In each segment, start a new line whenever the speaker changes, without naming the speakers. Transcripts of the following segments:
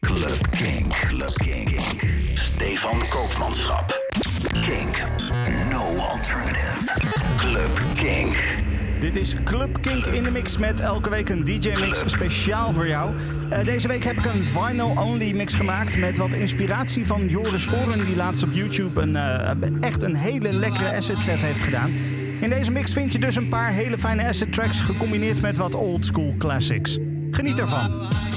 Club Kink. Club Kink. Stefan Koopmanschap. Kink. No alternative. Club Kink.
Dit is Club Kink in de mix met elke week een DJ-mix speciaal voor jou. Uh, deze week heb ik een vinyl-only mix gemaakt met wat inspiratie van Joris Voren, die laatst op YouTube een, uh, echt een hele lekkere asset set heeft gedaan. In deze mix vind je dus een paar hele fijne asset tracks gecombineerd met wat old school classics. Geniet ervan.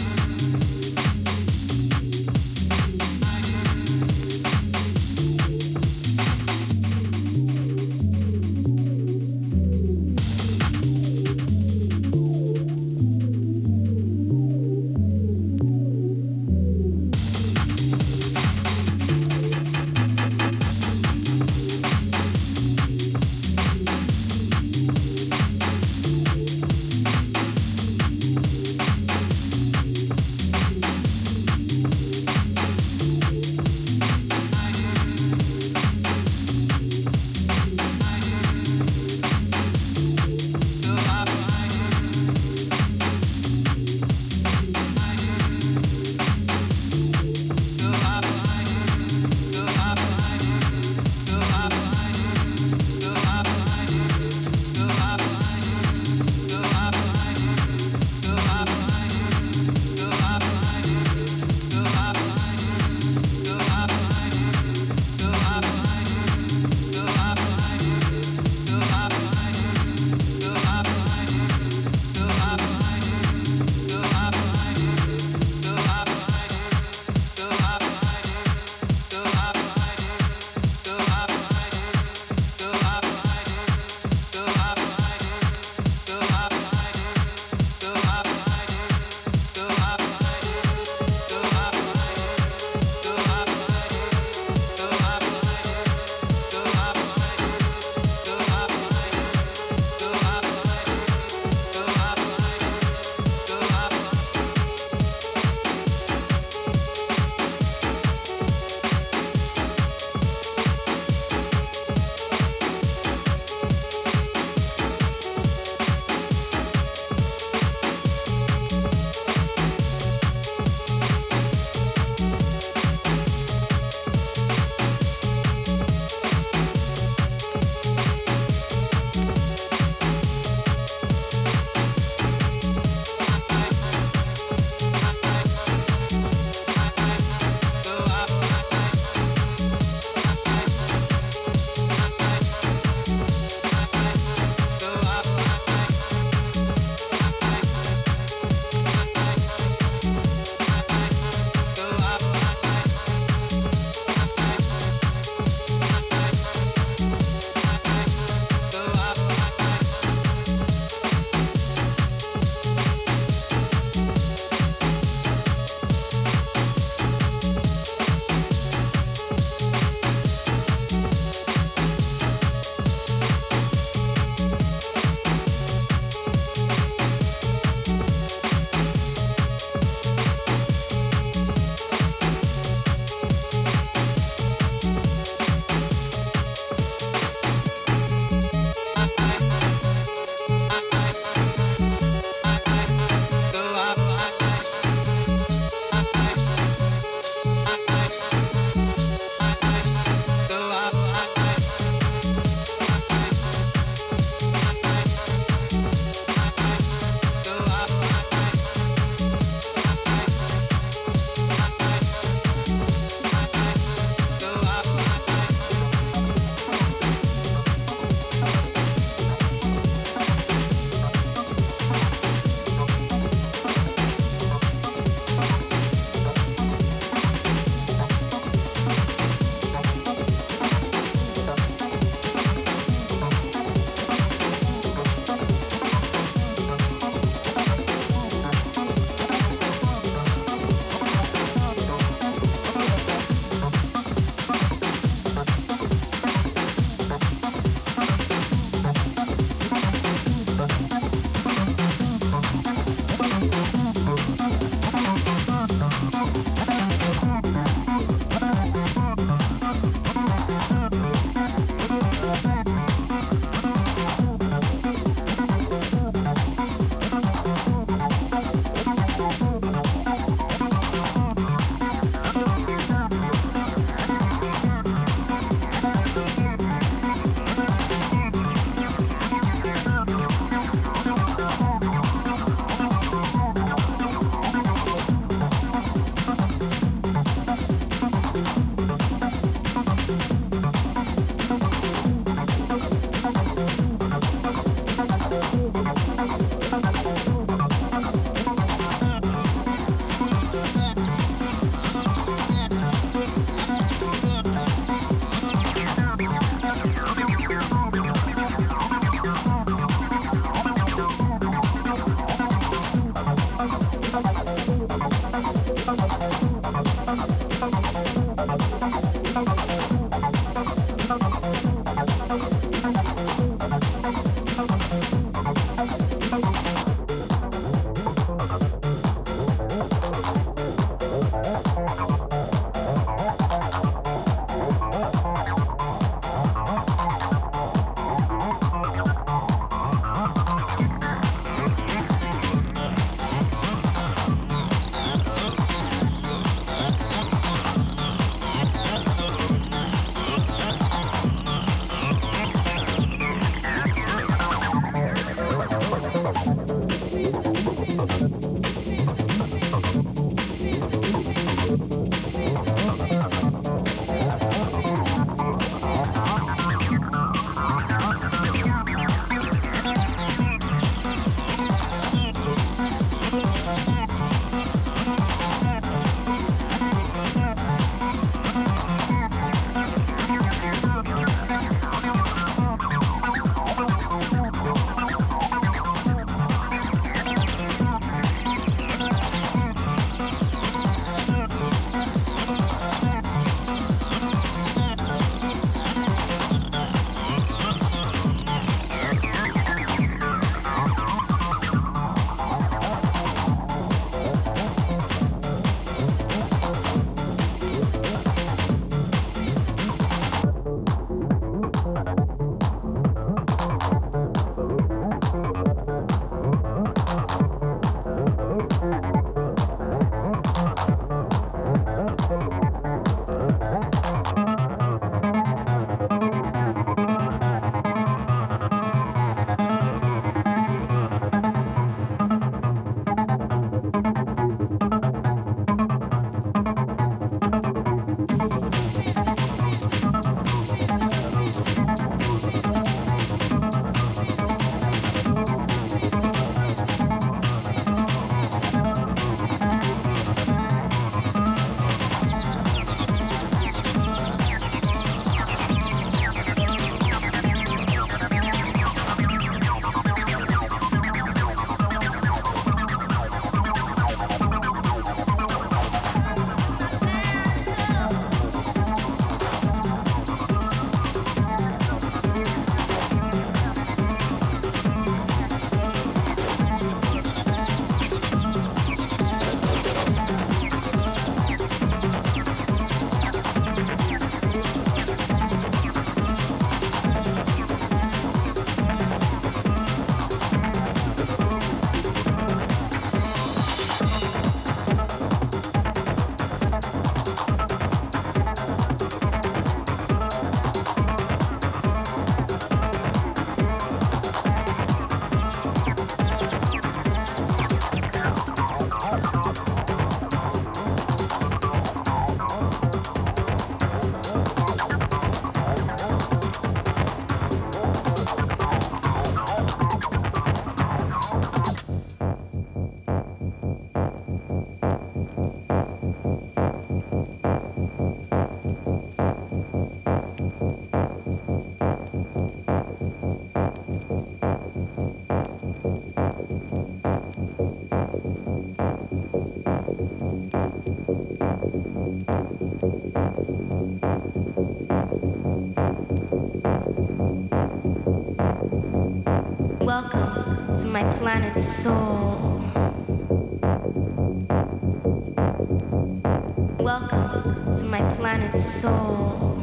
Welcome to my planet Soul.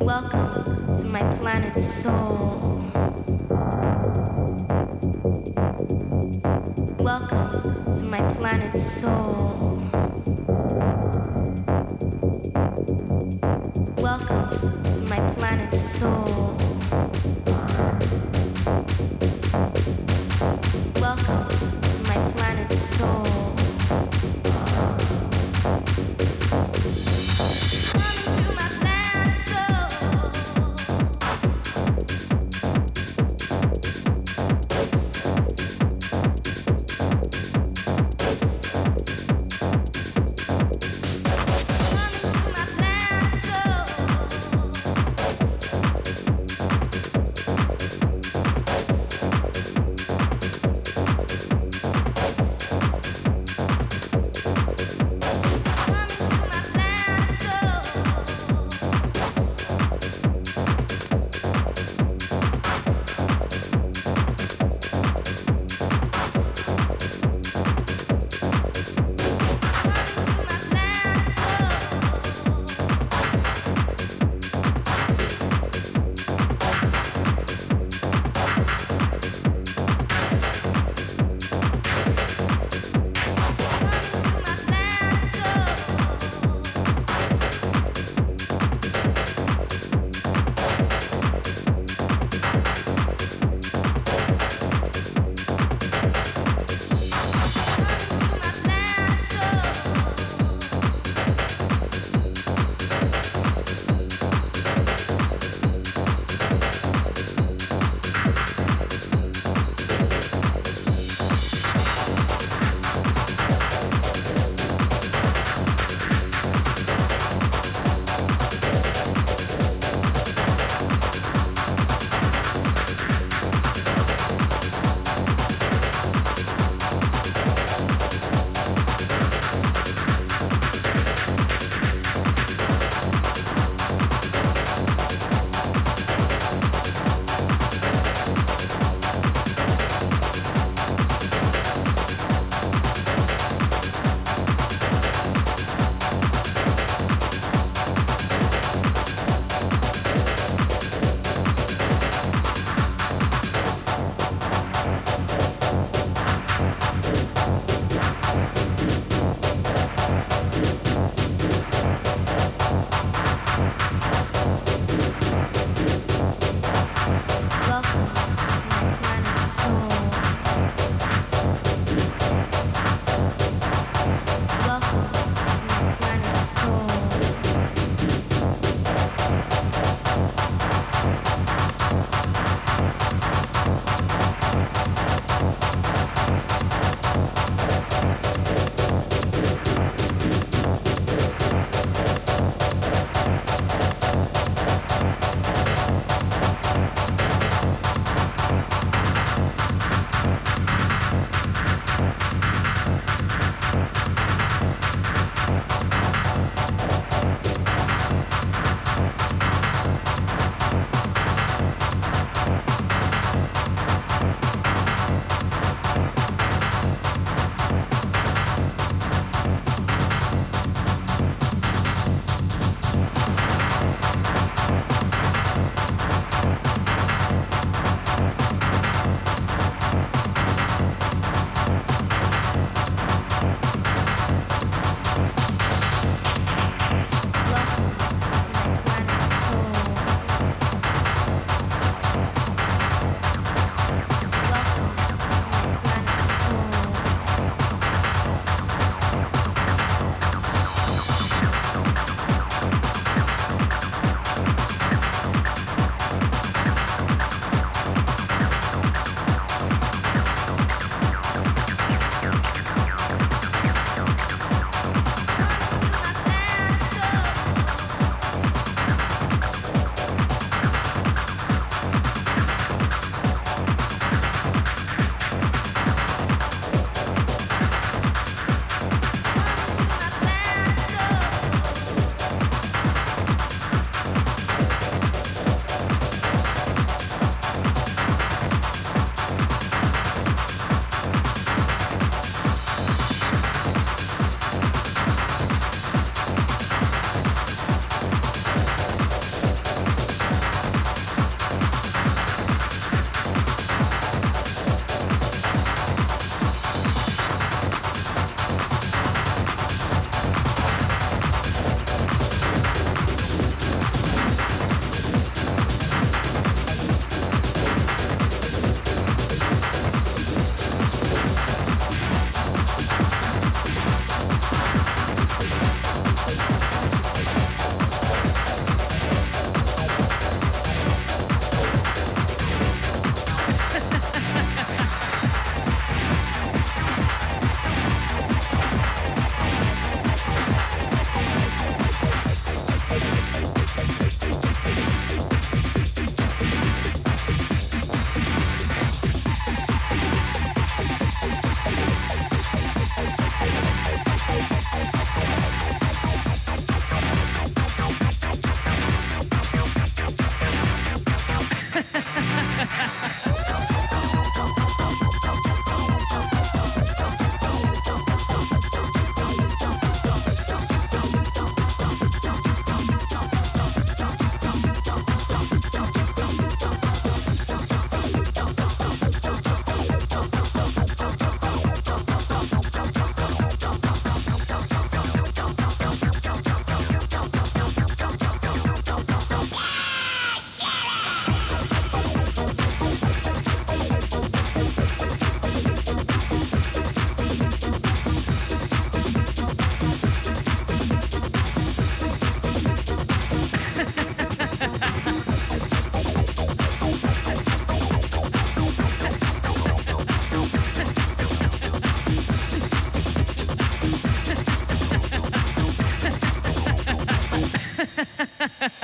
Welcome to my planet Soul.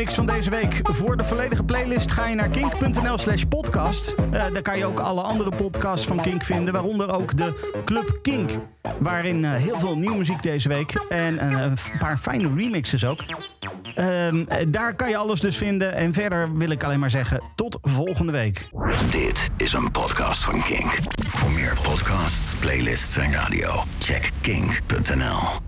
mix van deze week. Voor de volledige playlist ga je naar kink.nl slash podcast. Eh, daar kan je ook alle andere podcasts van Kink vinden, waaronder ook de Club Kink. Waarin eh, heel veel nieuwe muziek deze week en eh, een paar fijne remixes ook. Ehm, eh, daar kan je alles dus vinden. En verder wil ik alleen maar zeggen, tot volgende week.
Dit is een podcast van Kink. Voor meer podcasts, playlists en radio, check kink.nl.